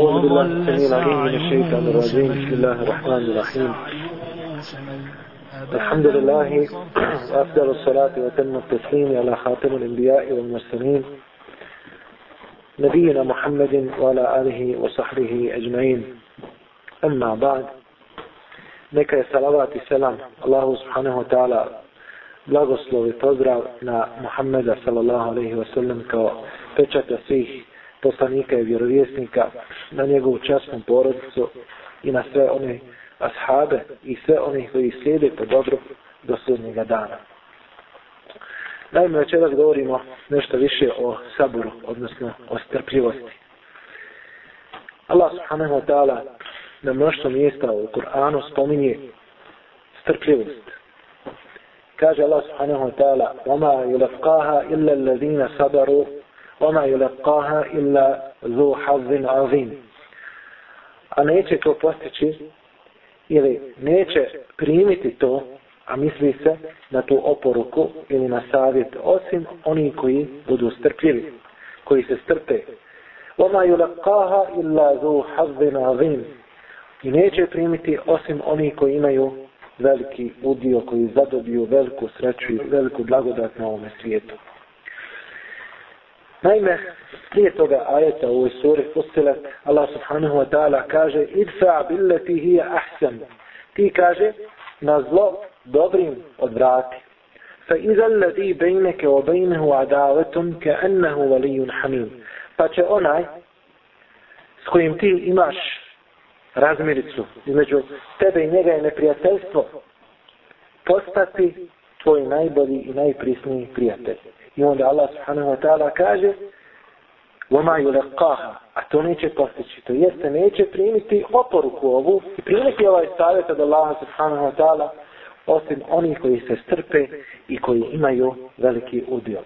أعوذ بالله السميع العليم من الشيطان الرجيم بسم الله الرحمن الرحيم الحمد لله وأفضل الصلاة وتم التسليم على خاتم الأنبياء والمرسلين نبينا محمد وعلى آله وصحبه أجمعين أما بعد نكا صلوات السلام الله سبحانه وتعالى subhanahu wa ta'ala blagoslov i pozdrav na Muhammeda sallallahu alaihi wa sallam kao pečata svih poslanika i vjerovjesnika, na njegovu časnu porodicu i na sve one ashabe i sve one koji slijede po dobro do sudnjega dana. Naime, večeras govorimo nešto više o saboru, odnosno o strpljivosti. Allah subhanahu wa ta'ala na mnoštvo mjesta u Kur'anu spominje strpljivost. Kaže Allah subhanahu wa ta'ala وَمَا يُلَفْقَاهَا إِلَّا الَّذِينَ سَبَرُوا ona je lekaha illa zu hazin azim. A neće to postići ili neće primiti to, a misli se na tu oporuku ili na savjet, osim oni koji budu strpljivi, koji se strpe. Oma ju lekaha illa zu hazin azim. I neće primiti osim oni koji imaju veliki udio, koji zadobiju veliku sreću i veliku blagodat na ovome svijetu. Naime, prije toga ajeta u ovoj suri Fusilat, Allah subhanahu wa ta'ala kaže idfa billati hiya ahsan. Ti kaže na zlo dobrim odvrati. Fa iza alladhi bainaka wa bainahu adawatun ka annahu waliyun hamim. Pa će onaj s kojim ti imaš razmiricu između tebe i njega je neprijateljstvo postati tvoj najbolji i najprisniji prijatelj. I onda Allah subhanahu wa ta'ala kaže وَمَا يُلَقَّهَا A to neće postići. To jeste neće primiti oporuku ovu i primiti ovaj savjet od Allaha subhanahu wa ta'ala osim onih koji se strpe i koji imaju veliki udjel.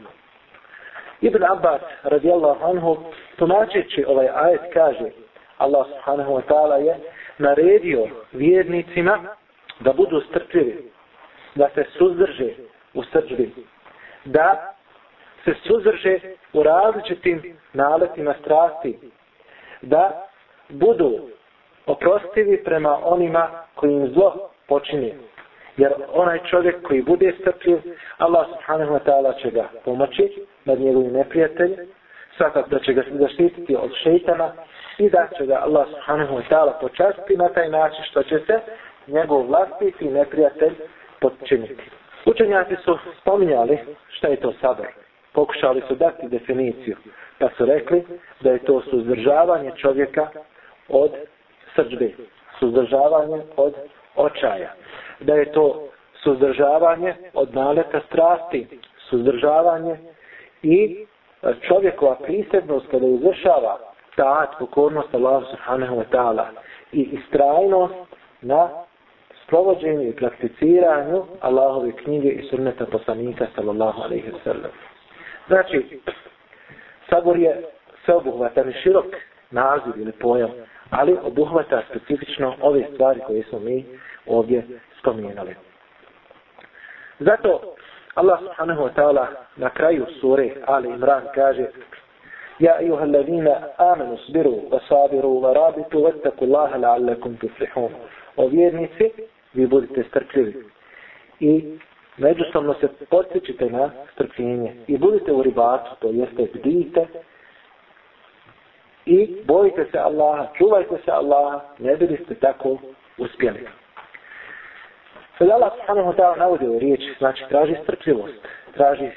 Ibn Abbas radijallahu anhu tumačeći ovaj ajet kaže Allah subhanahu wa ta'ala je naredio vjernicima da budu strpljivi da se suzdrže u srđbi, da se suzdrže u različitim naletima strasti, da budu oprostivi prema onima koji im zlo počinje. Jer onaj čovjek koji bude strpljiv, Allah subhanahu wa ta'ala će ga pomoći nad njegovim neprijateljem, svakako da će ga zaštititi od šeitana i da će ga Allah subhanahu wa ta'ala počastiti na taj način što će se njegov vlastiti neprijatelj podčiniti. Učenjaci su spominjali šta je to sabr. Pokušali su dati definiciju, pa su rekli da je to suzdržavanje čovjeka od srđbe, suzdržavanje od očaja, da je to suzdržavanje od naleta strasti, suzdržavanje i čovjekova prisebnost kada izvršava taat, pokornost Allah subhanahu wa ta'ala i istrajnost na sprovođenju i prakticiranju Allahove knjige i sunneta poslanika sallallahu alaihi sallam. Znači, sabor je sveobuhvatan i širok naziv ili pojam, ali obuhvata specifično ove stvari koje smo mi ovdje spominjali. Zato Allah subhanahu wa ta'ala na kraju sure Ali Imran kaže Ja ayuha alladhina amanu sabiru wa sabiru wa rabitu wattaqullaha la'allakum tuflihun. O vjernici, vi budite strpljivi. I međusobno se potičite na strpljenje i budite u ribatu, to jeste bdijte i bojite se Allaha, čuvajte se Allaha, ne bili ste tako uspjeli. Sada Allah subhanahu wa ta'ala navodio riječ, znači traži strpljivost, traži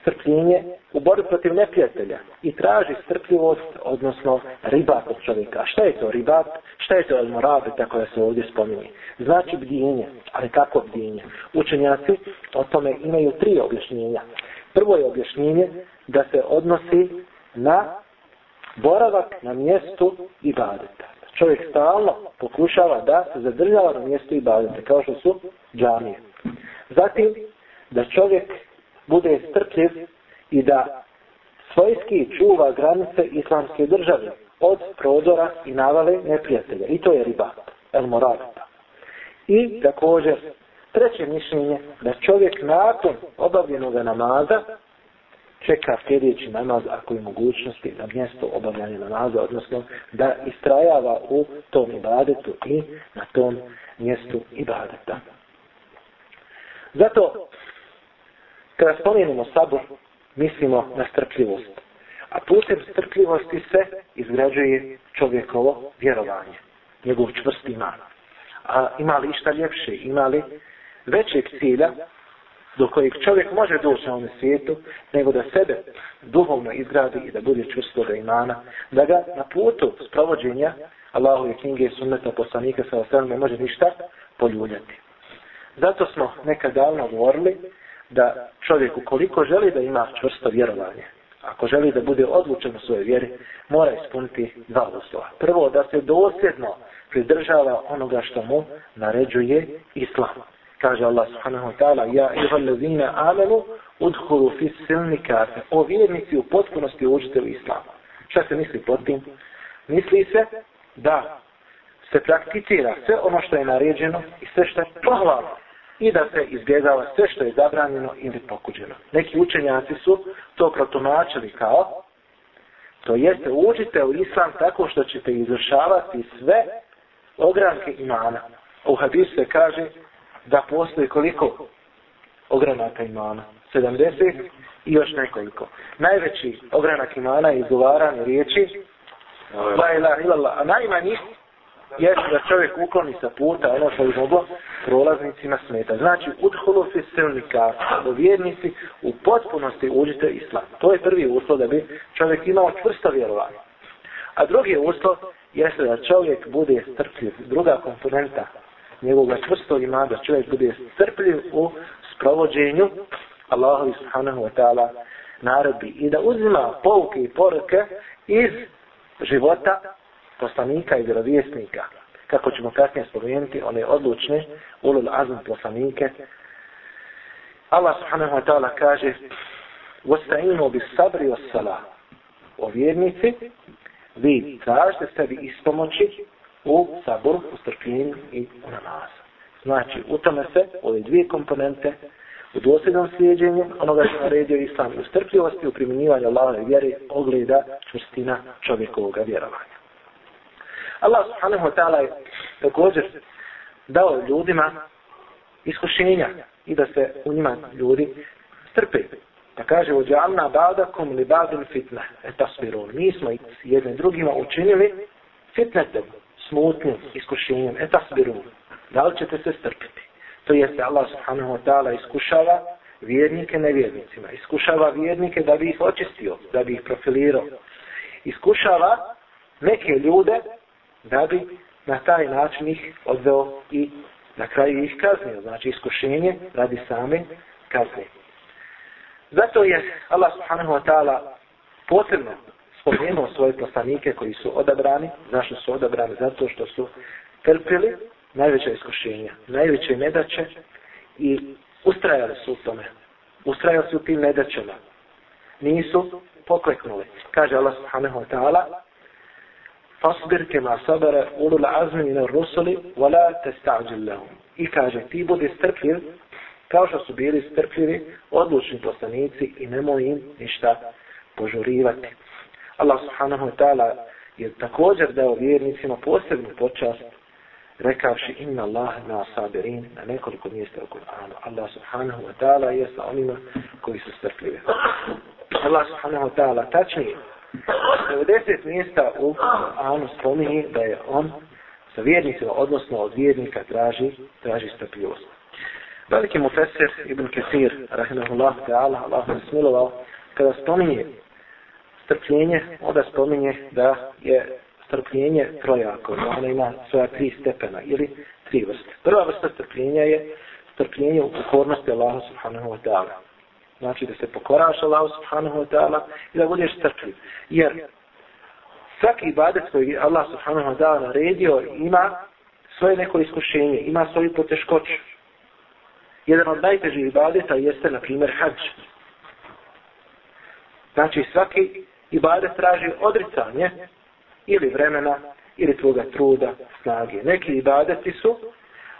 strpljenje u borbi protiv neprijatelja i traži strpljivost, odnosno ribat od čovjeka. Šta je to ribat? Šta je to almorabe, tako da se ovdje spominje? Znači bdijenje, ali kako bdijenje? Učenjaci o tome imaju tri objašnjenja. Prvo je objašnjenje da se odnosi na boravak na mjestu i badeta. Čovjek stalno pokušava da se zadržava na mjestu i badeta, kao što su džamije. Zatim, da čovjek bude strpljiv i da svojski čuva granice islamske države od prozora i navale neprijatelja. I to je ribat, el morata. I također, treće mišljenje, da čovjek nakon obavljenog namaza čeka sljedeći namaz ako je mogućnosti na mjesto obavljanja namaza, odnosno da istrajava u tom ibadetu i na tom mjestu ibadeta. Zato Kada spomenemo sabor, mislimo na strpljivost. A putem strpljivosti se izgrađuje čovjekovo vjerovanje, njegov čvrst iman. A ima li išta ljepše, ima li većeg cilja do kojeg čovjek može doći na ovom svijetu, nego da sebe duhovno izgradi i da bude čvrstoga imana, da ga na putu sprovođenja Allahove knjige i sunneta poslanika sa osrame može ništa poljuljati. Zato smo nekad davno govorili da čovjek ukoliko želi da ima čvrsto vjerovanje, ako želi da bude odlučen u svojoj vjeri, mora ispuniti dva uslova. Prvo, da se dosjedno pridržava onoga što mu naređuje islam. Kaže Allah subhanahu wa ta'ala, ja iha lezina amenu udhuru fi silni kafe. O vjernici u potpunosti uđite u islam. Šta se misli pod tim? Misli se da se prakticira sve ono što je naređeno i sve što je pohvalno i da se izbjegava sve što je zabranjeno ili pokuđeno. Neki učenjaci su to protumačili kao to jeste uđite u islam tako što ćete izvršavati sve ogranke imana. U hadisu se kaže da postoji koliko ogranaka imana? 70 i još nekoliko. Najveći ogranak imana je izgovaranje riječi La ilaha illallah. A najmanji jeste da čovjek ukloni sa puta ono što bi moglo prolaznicima smeta. Znači, udholo se silnika, vjernici u potpunosti uđite islam. To je prvi uslov da bi čovjek imao čvrsto vjerovanje. A drugi uslov jeste da čovjek bude strpljiv. Druga komponenta njegovog čvrsto ima da čovjek bude strpljiv u sprovođenju Allahovi subhanahu wa ta'ala narodbi i da uzima pouke i poruke iz života poslanika i vjerovjesnika, kako ćemo kasnije spomenuti one odlučne ulul azm poslanike. Allah subhanahu wa ta'ala kaže Vostajimo bi sabri o sala o vjernici, vi tražite sebi ispomoći u sabor, u strpljenju i u namazu. Znači, u tome se, ove dvije komponente, u dosljednom svijeđenju onoga što naredio islam u strpljivosti, u primjenjivanju Allahove vjere, ogleda čvrstina čovjekovog vjerovanja. Allah subhanahu wa ta'ala je također dao ljudima iskušenja i da se u njima ljudi strpe. Pa kaže, uđalna badakom li badin fitne, etasmiru. Mi smo jedne drugima učinili fitnetem, smutnim iskušenjem, etasmiru. Da li ćete se strpiti? To jeste Allah subhanahu wa ta'ala iskušava vjernike nevjernicima. Iskušava vjernike da bi ih očistio, da bi ih profilirao. Iskušava neke ljude da bi na taj način ih odveo i na kraju ih kaznio, znači iskušenje radi same kazne. Zato je Allah subhanahu wa ta'ala posebno spomenuo svoje poslanike koji su odabrani, zašto su odabrani? Zato što su trpili najveće iskušenja, najveće nedaće i ustrajali su u tome. Ustrajali su u tim nedaćama. Nisu pokleknuli. Kaže Allah subhanahu wa ta'ala Fasbir kema sabara ulul azmi min rusuli wa la tasta'jil lahum. I kaže ti budi strpljiv kao što su bili strpljivi odlučni poslanici i nemoj im ništa požurivati. Allah subhanahu wa ta'ala je također dao vjernicima posebnu počast rekavši inna Allah na sabirin na nekoliko mjesta u Kur'anu. Allah subhanahu wa ta'ala je sa onima koji su strpljivi. Allah subhanahu wa ta'ala tačnije 90 mjesta u Anu spominje da je on sa vjernicima, odnosno od vjernika traži, traži strpljivost. Veliki mu Feser ibn Kesir, rahimahullah, da Allah, Allah mu smilovao, kada spominje strpljenje, onda spominje da je strpljenje trojako, da ona ima svoja tri stepena ili tri vrste. Prva vrsta strpljenja je strpljenje u pokornosti Allaha subhanahu wa ta'ala. Znači da se pokoraš Allah subhanahu wa ta'ala i da budeš strpljiv. Jer svaki ibadet koji je Allah subhanahu wa ta'ala naredio ima svoje neko iskušenje, ima svoju poteškoću. Jedan od najtežih ibadeta jeste, na primjer, hađ. Znači svaki ibadet traži odricanje ili vremena, ili tvoga truda, snage. Neki ibadeti su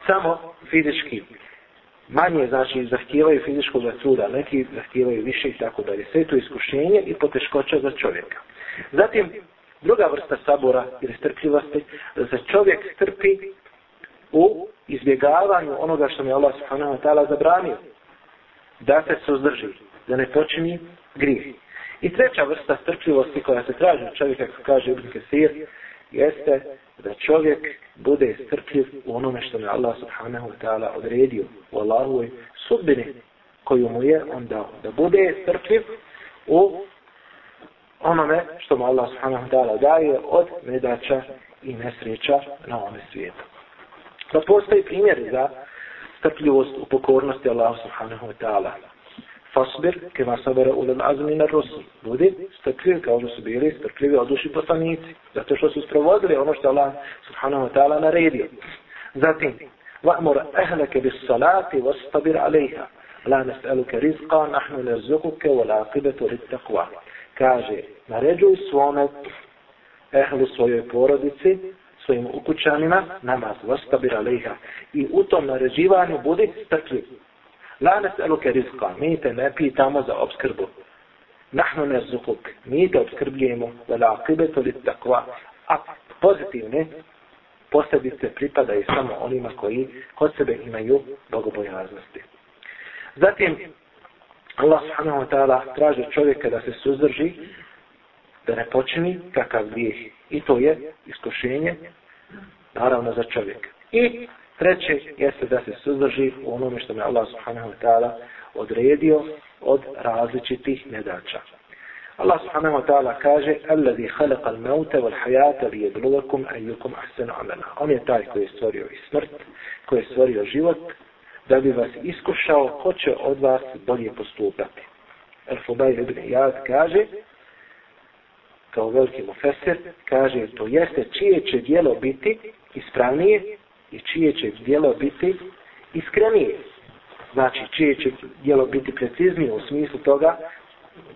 samo fizički manje znači zahtijevaju fizičkog truda, neki zahtijevaju više i tako dalje. Sve to iskušenje i poteškoća za čovjeka. Zatim, druga vrsta sabora ili strpljivosti, da se čovjek strpi u izbjegavanju onoga što mi je Allah subhanahu wa ta'ala zabranio. Da se suzdrži, da ne počini grijeh. I treća vrsta strpljivosti koja se traži od čovjeka, kako kaže Ibn Kesir, jeste da čovjek bude strpljiv u onome što mu je Allah subhanahu wa ta'ala odredio u Allahove sudbine koju mu je on dao. Da bude strpljiv u onome što mu Allah subhanahu wa ta'ala daje od nedača i nesreća na ovome svijetu. Da pa postoji primjer za strpljivost u pokornosti Allah subhanahu wa ta'ala. Fasbir kema sabara ulul azmi na rusul. Budi strpljiv kao što su bili strpljivi oduši poslanici. Zato što su sprovodili ono što Allah subhanahu wa ta'ala naredio. Zatim, وأمر أهلك بالصلاة واصطبر عليها لا نسألك رزقا نحن نرزقك والعاقبة للتقوى kaže naređuj svome ehlu svojoj porodici svojim ukućanima namaz vastabir alejha i u tom naređivanju budi strpljiv La nas eluke rizqa. Mi te ne pitamo za obskrbu. Nahnu ne zuhuk. Mi te obskrbljujemo. Vela akibetu li takva. A pozitivne posljedice pripadaju samo onima koji kod sebe imaju bogobojaznosti. Zatim, Allah subhanahu wa ta'ala traže čovjeka da se suzdrži, da ne počini kakav grijeh. I to je iskušenje, naravno, za čovjeka. I treće jeste da se suzdrži u onome što me Allah subhanahu wa ta'ala odredio od različitih nedača. Allah subhanahu wa ta'ala kaže Alladhi halaqa al-mauta wal-hayata li jedlulakum ayyukum ahsanu amena. On je taj koji je stvorio i smrt, koji je stvorio život, da bi vas iskušao ko će od vas bolje postupati. Al-Fubay ibn Iyad kaže kao veliki mufesir, kaže to jeste čije će dijelo biti ispravnije i čije će djelo biti iskrenije. Znači, čije će djelo biti preciznije u smislu toga,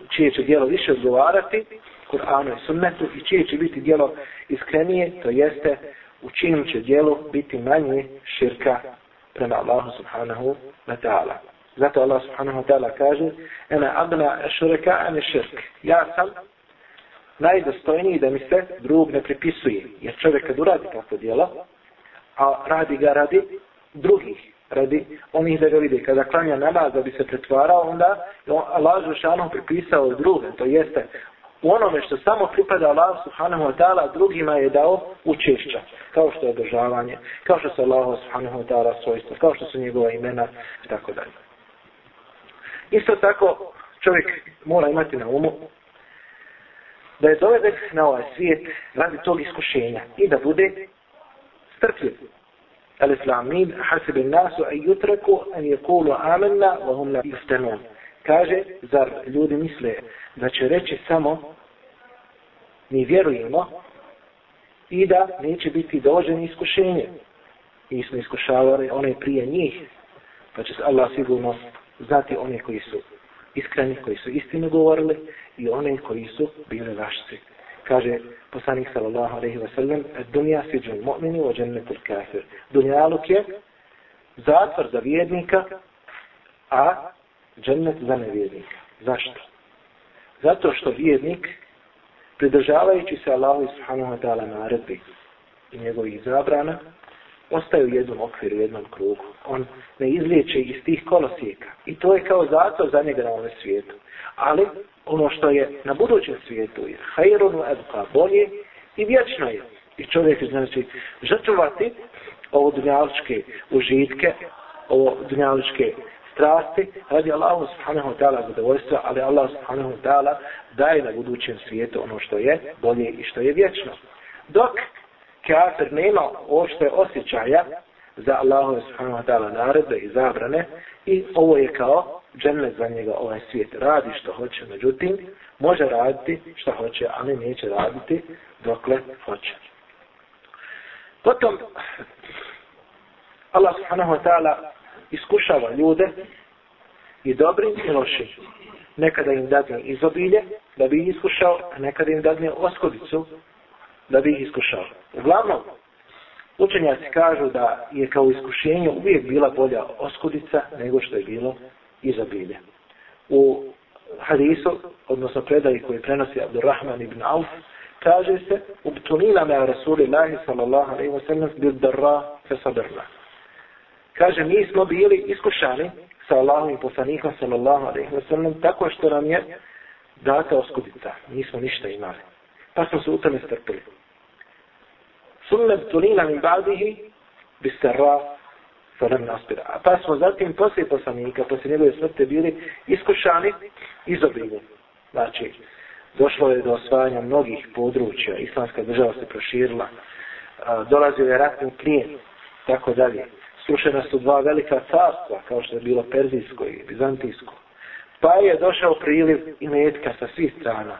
čije će djelo više odgovarati Kur'anu i Sunnetu i čije će biti djelo iskrenije, to jeste u čijem će djelu biti manje širka prema Allahu subhanahu wa ta'ala. Zato Allah subhanahu wa ta'ala kaže Ena abna šureka ane širk. Ja sam najdostojniji da mi se drug ne pripisuje. Jer čovjek kad uradi takvo djelo, a radi ga radi drugih, radi onih da ga vide. Kada klanja namaz da bi se pretvarao, onda Allah Žešanom pripisao druge, to jeste u onome što samo pripada Allah Subhanahu wa ta'ala drugima je dao učešća, kao što je održavanje, kao što su Allah Subhanahu wa ta'ala svojstva, kao što su njegova imena, tako dalje. Isto tako čovjek mora imati na umu da je dovedek na ovaj svijet radi tog iskušenja i da bude strpljiv. El islamin hasib in nasu a jutreku en je kulu amenna wa hum la istanun. Kaže, zar ljudi misle da će reći samo mi vjerujemo i da neće biti dođen iskušenje. Mi smo iskušavali one prije njih, pa će Allah sigurno znati one koji su iskreni, koji su istinu govorili i one koji su bili vaši svijet kaže poslanik sallallahu alejhi ve sellem dunja sijdul mu'mini wa jannatul kafir dunjaluk je zatvor za vjernika a džennet za nevjernika zašto zato što vjernik pridržavajući se Allahu subhanahu wa taala naredbi i njegovih zabrana ostaje u jednom okviru, u jednom krugu. On ne izliječe iz tih kolosijeka. I to je kao zato za njega na ovom svijetu. Ali, ono što je na budućem svijetu je hajrunu evka bolje i vječno je. I čovjek znači žrtvovati ovo dunjaličke užitke, ovo dunjaličke strasti, radi Allah subhanahu wa ta'ala zadovoljstva, ali Allah subhanahu wa ta'ala daje na budućem svijetu ono što je bolje i što je vječno. Dok kafir nema ovo što je osjećaja za Allah subhanahu wa ta'ala naredbe i zabrane i ovo je kao džene za njega ovaj svijet radi što hoće, međutim, može raditi što hoće, ali neće raditi dokle hoće. Potom, Allah subhanahu wa ta'ala iskušava ljude i dobrim i lošim. Nekada im dadne izobilje da bi ih iskušao, a nekada im dadne oskodicu da bi ih iskušao. Uglavnom, učenjaci kažu da je kao iskušenje uvijek bila bolja oskudica nego što je bilo izabilje. U hadisu, odnosno predaji koji prenosi Abdurrahman ibn Auf, kaže se, ubtunila me Rasulillahi sallallahu alaihi wa sallam bil darra fe sabrla. Kaže, mi smo bili iskušani sa Allahom i poslanikom sallallahu alaihi wa sallam tako što nam je data oskudica. Nismo ništa imali. Pa smo se u tome strpili. Sumne ubtunila mi badihi bil darra Falem naspira. A pa smo zatim poslije poslanika, poslije njegove smrte bili iskušani izobilje. Znači, došlo je do osvajanja mnogih područja, islamska država se proširila, dolazio je ratni klijen, tako dalje. Srušena su dva velika carstva, kao što je bilo Perzijsko i Bizantijsko. Pa je došao priliv i metka sa svih strana,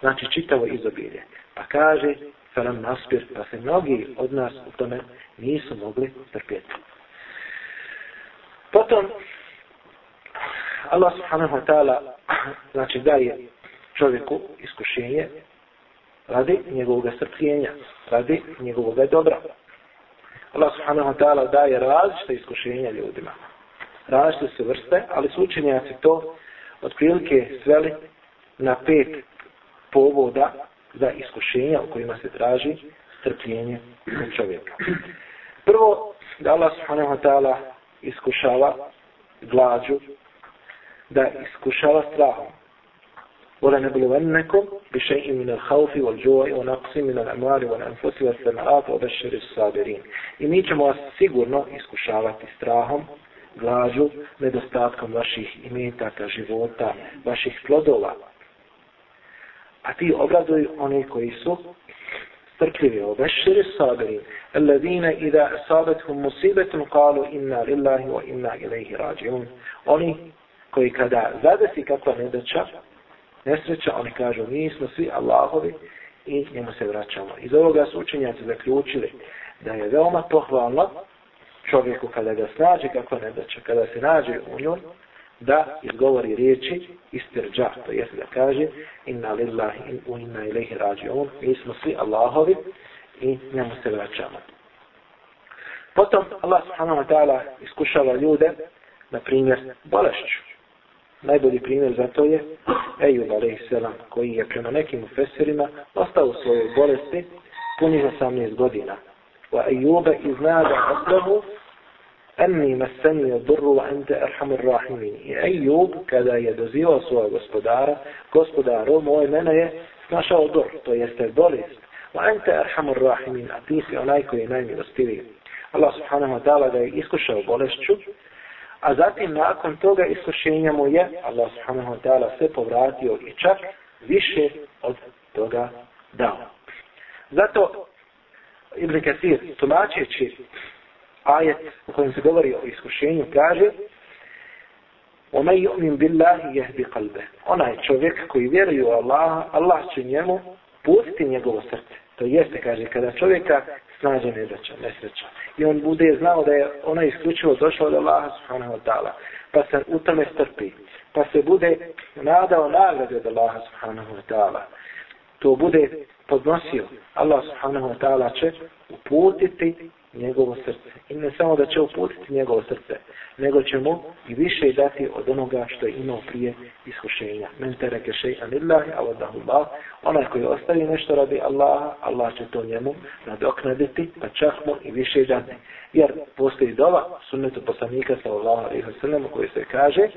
znači čitavo izobilje. Pa kaže, Faram Naspir, pa se mnogi od nas u tome nisu mogli trpjeti. Potom, Allah subhanahu wa ta'ala, znači daje čovjeku iskušenje radi njegovog srpljenja, radi njegovog dobra. Allah subhanahu wa ta'ala daje različite iskušenja ljudima. Različite su vrste, ali su učenjaci to otprilike sveli na pet povoda za iskušenja u kojima se traži strpljenje čovjeka. Prvo, da Allah subhanahu wa ta'ala iskušava glađu, da iskušava strahom. Ola ne bilo en nekom, bi šeji min al haufi, wal džuvi, wal naqsi, min al amari, wal anfusi, wal sanat, wal bešeri sabirin. I mi ćemo vas sigurno iskušavati strahom, glađu, nedostatkom vaših imetaka, života, vaših plodova. A ti obraduj one koji su strpljivi, obešire sabiri, الذين إذا أصابتهم مصيبة قالوا إنا لله وإنا إليه راجعون oni koji kada zadesi kakva nedaća nesreća oni kažu mi smo svi Allahovi i njemu se vraćamo iz ovoga su učenjaci zaključili da je veoma pohvalno čovjeku kada ga snađe kakva nedaća kada se nađe u njoj da izgovori riječi istirđa, to jest da kaže inna lillahi in u inna ilaihi rađi on, mi smo svi Allahovi i njemu se vraćamo. Potom Allah subhanahu wa ta'ala iskušava ljude, na primjer, bolešću. Najbolji primjer za to je Ejub alaihi selam, koji je prema nekim ufesirima ostao u svojoj bolesti punih 18 godina. Wa Ejube iznada Aslamu Anni masani yadurru wa anta arhamur rahimin. I Ayub kada je dozivao svoga gospodara, gospodaru moj ovaj mene je snašao dur, to jeste bolest. Wa anta arhamur rahimin, a ti si onaj koji je najmilostiviji. Allah subhanahu wa ta'ala ga je iskušao bolešću, a zatim nakon toga iskušenja mu je Allah subhanahu wa ta'ala sve povratio i čak više od toga dao. Zato Ibn Kathir, tumačeći ajet u kojem se govori o iskušenju kaže onaj yu'min billahi yahdi qalbe onaj čovjek koji vjeruje u Allaha Allah će njemu pustiti njegovo srce to jeste kaže kada čovjeka snađe nedaća nesreća i on bude znao da je ona isključivo došla od Allaha subhanahu wa ta'ala pa se u tome strpi pa se bude nadao nagrade od Allaha subhanahu wa ta'ala to bude podnosio Allah subhanahu wa ta'ala će uputiti njegovo srce. I ne samo da će uputiti njegovo srce, nego će mu i više dati od onoga što je imao prije iskušenja. Men tereke šeha lillahi, avadahu Allah. Onaj koji ostavi nešto radi Allaha, Allah će to njemu nadoknaditi, pa čak mu i više dati. Jer postoji dova sunnetu poslanika sa Allaha i Hrvatsalama koji se kaže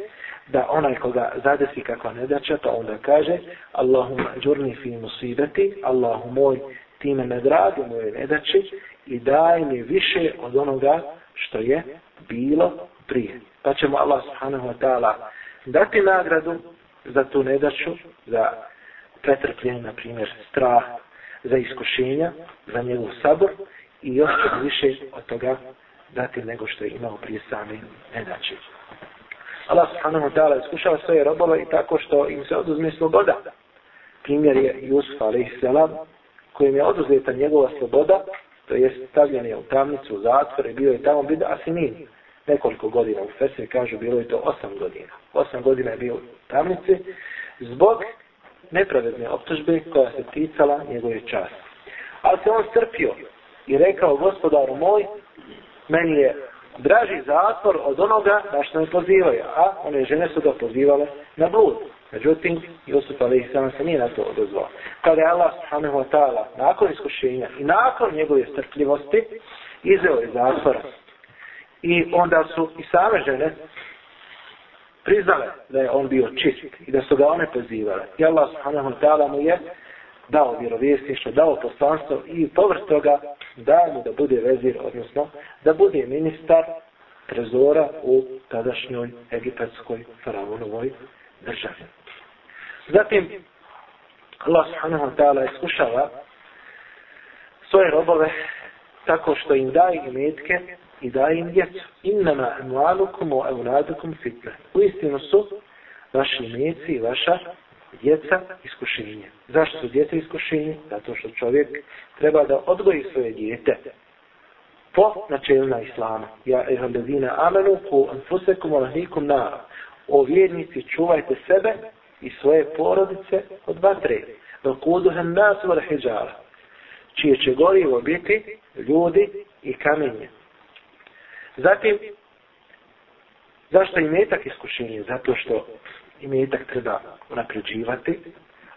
da onaj koga zadesi kakva nedača, to pa onda kaže Allahuma džurni fi musibeti, Allahu moj ti me ne drage moje nedači i daj mi više od onoga što je bilo prije. Pa ćemo Allah subhanahu wa ta'ala dati nagradu za tu nedaču, za pretrpljenje, na primjer, strah, za iskušenja, za njegov sabor i još više od toga dati nego što je imao prije same nedače. Allah subhanahu wa ta'ala iskušava svoje robove i tako što im se oduzme sloboda. Primjer je Jusuf alaihissalam kojim je oduzeta njegova sloboda to jest stavljen je u tamnicu, u zatvor i bio je tamo bida asinin nekoliko godina. U Fesir kažu bilo je to osam godina. Osam godina je bio u tamnici zbog nepravedne optužbe koja se ticala njegove čast. Ali se on strpio i rekao gospodaru moj, meni je draži zatvor od onoga na što ne pozivaju, a one žene su ga pozivale na blud. Međutim, Jusuf Ali Islana se nije na to odozvao. Kada je Allah subhanahu wa ta'ala nakon iskušenja i nakon njegove strpljivosti izveo je zatvora. I onda su i same žene priznale da je on bio čist i da su ga one pozivale. I Allah subhanahu wa ta'ala mu je dao vjerovjesništvo, dao poslanstvo i povrst toga daje mu da bude vezir, odnosno da bude ministar trezora u tadašnjoj egipetskoj faraonovoj državi. Zatim, Allah subhanahu wa ta'ala iskušava svoje robove tako što im daje imetke i daje im djecu. Innama emualukum o eunadukum fitne. U istinu su vaši imetci i vaša djeca iskušenje. Zašto su djeca iskušenje? Zato što čovjek treba da odgoji svoje djete po načelima islama. Ja iham da zina amenu ku anfusekum alahikum na o vjernici čuvajte sebe i svoje porodice od vatre. No kuduhem nas varahidžara čije će gorivo biti ljudi i kamenje. Zatim, zašto i metak iskušenje? Zato što imetak treba unapređivati,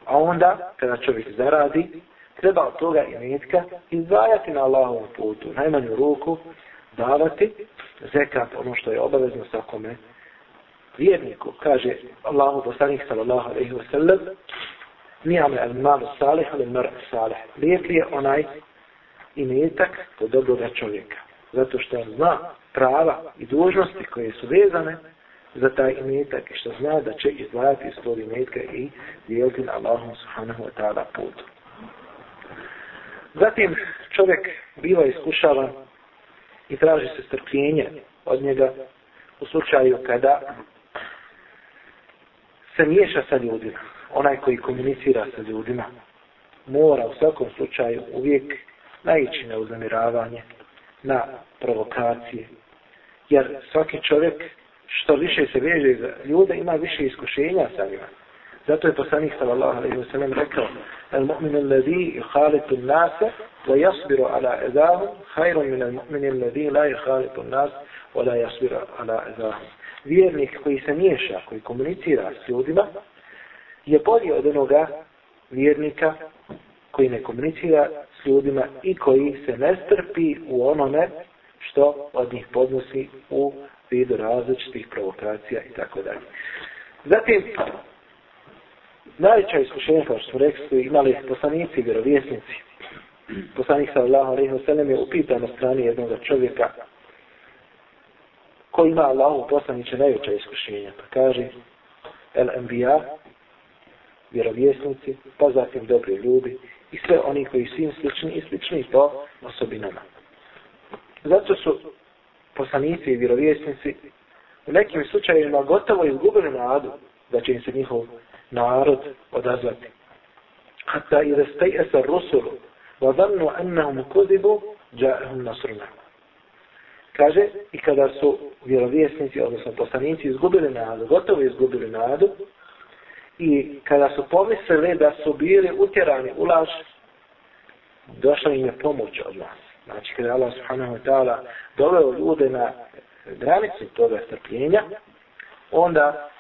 a onda, kada čovjek zaradi, treba od toga imetka izdvajati na Allahovu putu, najmanju ruku, davati zekat, ono što je obavezno svakome vjerniku. Kaže Allahu poslanih sallallahu alaihi wa sallam, nijame al malu salih, ali mar salih. Lijep je onaj imetak do dobroga čovjeka. Zato što on zna prava i dužnosti koje su vezane za taj imetak i što zna da će izdvajati iz tog imetka i dijeliti na Allahom subhanahu wa ta'ala put. Zatim čovjek biva iskušavan i traži se strpljenje od njega u slučaju kada se miješa sa ljudima. Onaj koji komunicira sa ljudima mora u svakom slučaju uvijek naići na uznamiravanje, na provokacije. Jer svaki čovjek što više se veže za ljude, ima više iskušenja sa njima. Zato je poslanik sallallahu alejhi ve sellem rekao: "El mu'min allazi yukhalitu an-nas wa yasbiru ala adahu khairun min al-mu'min allazi la yukhalitu an-nas wa la yasbiru ala adahu." Vjernik koji se miješa, koji komunicira s ljudima, je bolji od onoga vjernika koji ne komunicira s ljudima i koji se ne strpi u onome što od njih podnosi u vidu različitih provokacija i tako dalje. Zatim, najveća iskušenja, kao što smo rekli, su imali poslanici i vjerovjesnici. Poslanik sa Allahom Rehu Selem je upitan na strani jednog čovjeka koji ima Allahu poslaniće najveća iskušenja. Pa kaže, el enbija, vjerovjesnici, pa zatim dobri ljudi i sve oni koji su im slični i slični to osobinama. Zato su poslanici i vjerovjesnici u nekim slučajima gotovo izgubili nadu da će im se njihov narod odazvati. Hatta i da stej esa rusulu va zannu annahum kuzibu džahum nasruna. Kaže, i kada su vjerovjesnici, odnosno poslanici, izgubili nadu, gotovo izgubili nadu, i kada su pomislili da su bili utjerani u laž, došla im je pomoć od nas. Znači kada je Allah subhanahu wa ta'ala doveo ljude na granicu toga strpljenja, onda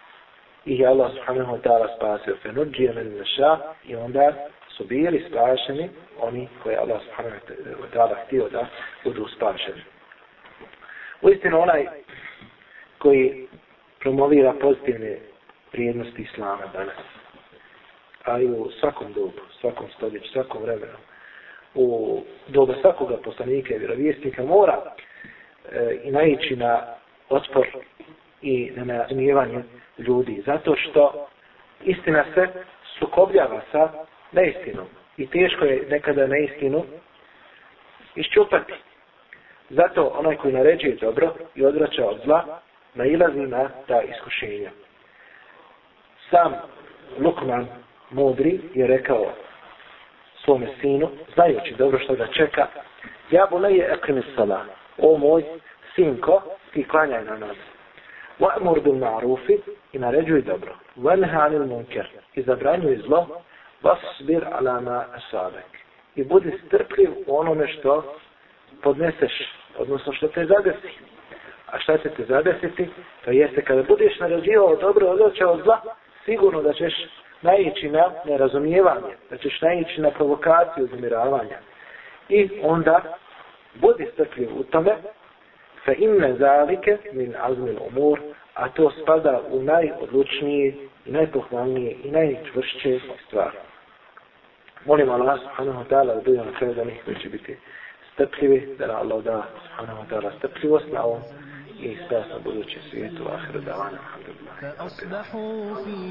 ih je Allah subhanahu wa ta'ala spasio fenuđija men naša i onda su bili spašeni oni koje je Allah subhanahu wa ta'ala htio da budu spašeni. U istinu onaj koji promovira pozitivne prijednosti Islama danas, a i u svakom dobu, svakom stoljeću, svakom vremenu, u dobu svakoga poslanika i vjerovjesnika mora e, i naići na otpor i na nerazumijevanje ljudi. Zato što istina se sukobljava sa neistinom. I teško je nekada neistinu iščupati. Zato onaj koji naređuje dobro i odvraća od zla, nailazi na ta iskušenja. Sam Lukman mudri je rekao svome sinu, znajući dobro što ga čeka, ja bu ne je ekrimi sala, o moj sinko, ti klanjaj na nas. Wa emur bil ma'rufi i naređuj dobro. Wa nehanil munker i zabranjuj zlo, vasbir ala ma asabek. I budi strpljiv u onome što podneseš, odnosno što te zadesi. A šta će te zadesiti? To jeste kada budeš naređivao dobro, odločao zla, sigurno da ćeš naići na nerazumijevanje, da ćeš naići na provokaciju uzmiravanja. I onda budi strpljiv u tome, fe inne zalike min azmin umur, a to spada u najodlučnije, najpohvalnije i najčvršće stvari. Molim Allah subhanahu wa ta'ala da budem kredani koji će biti strpljivi, da nam Allah da subhanahu wa ta'ala strpljivost na ovom i spasno budući svijetu, ahiru da vana, alhamdulillah.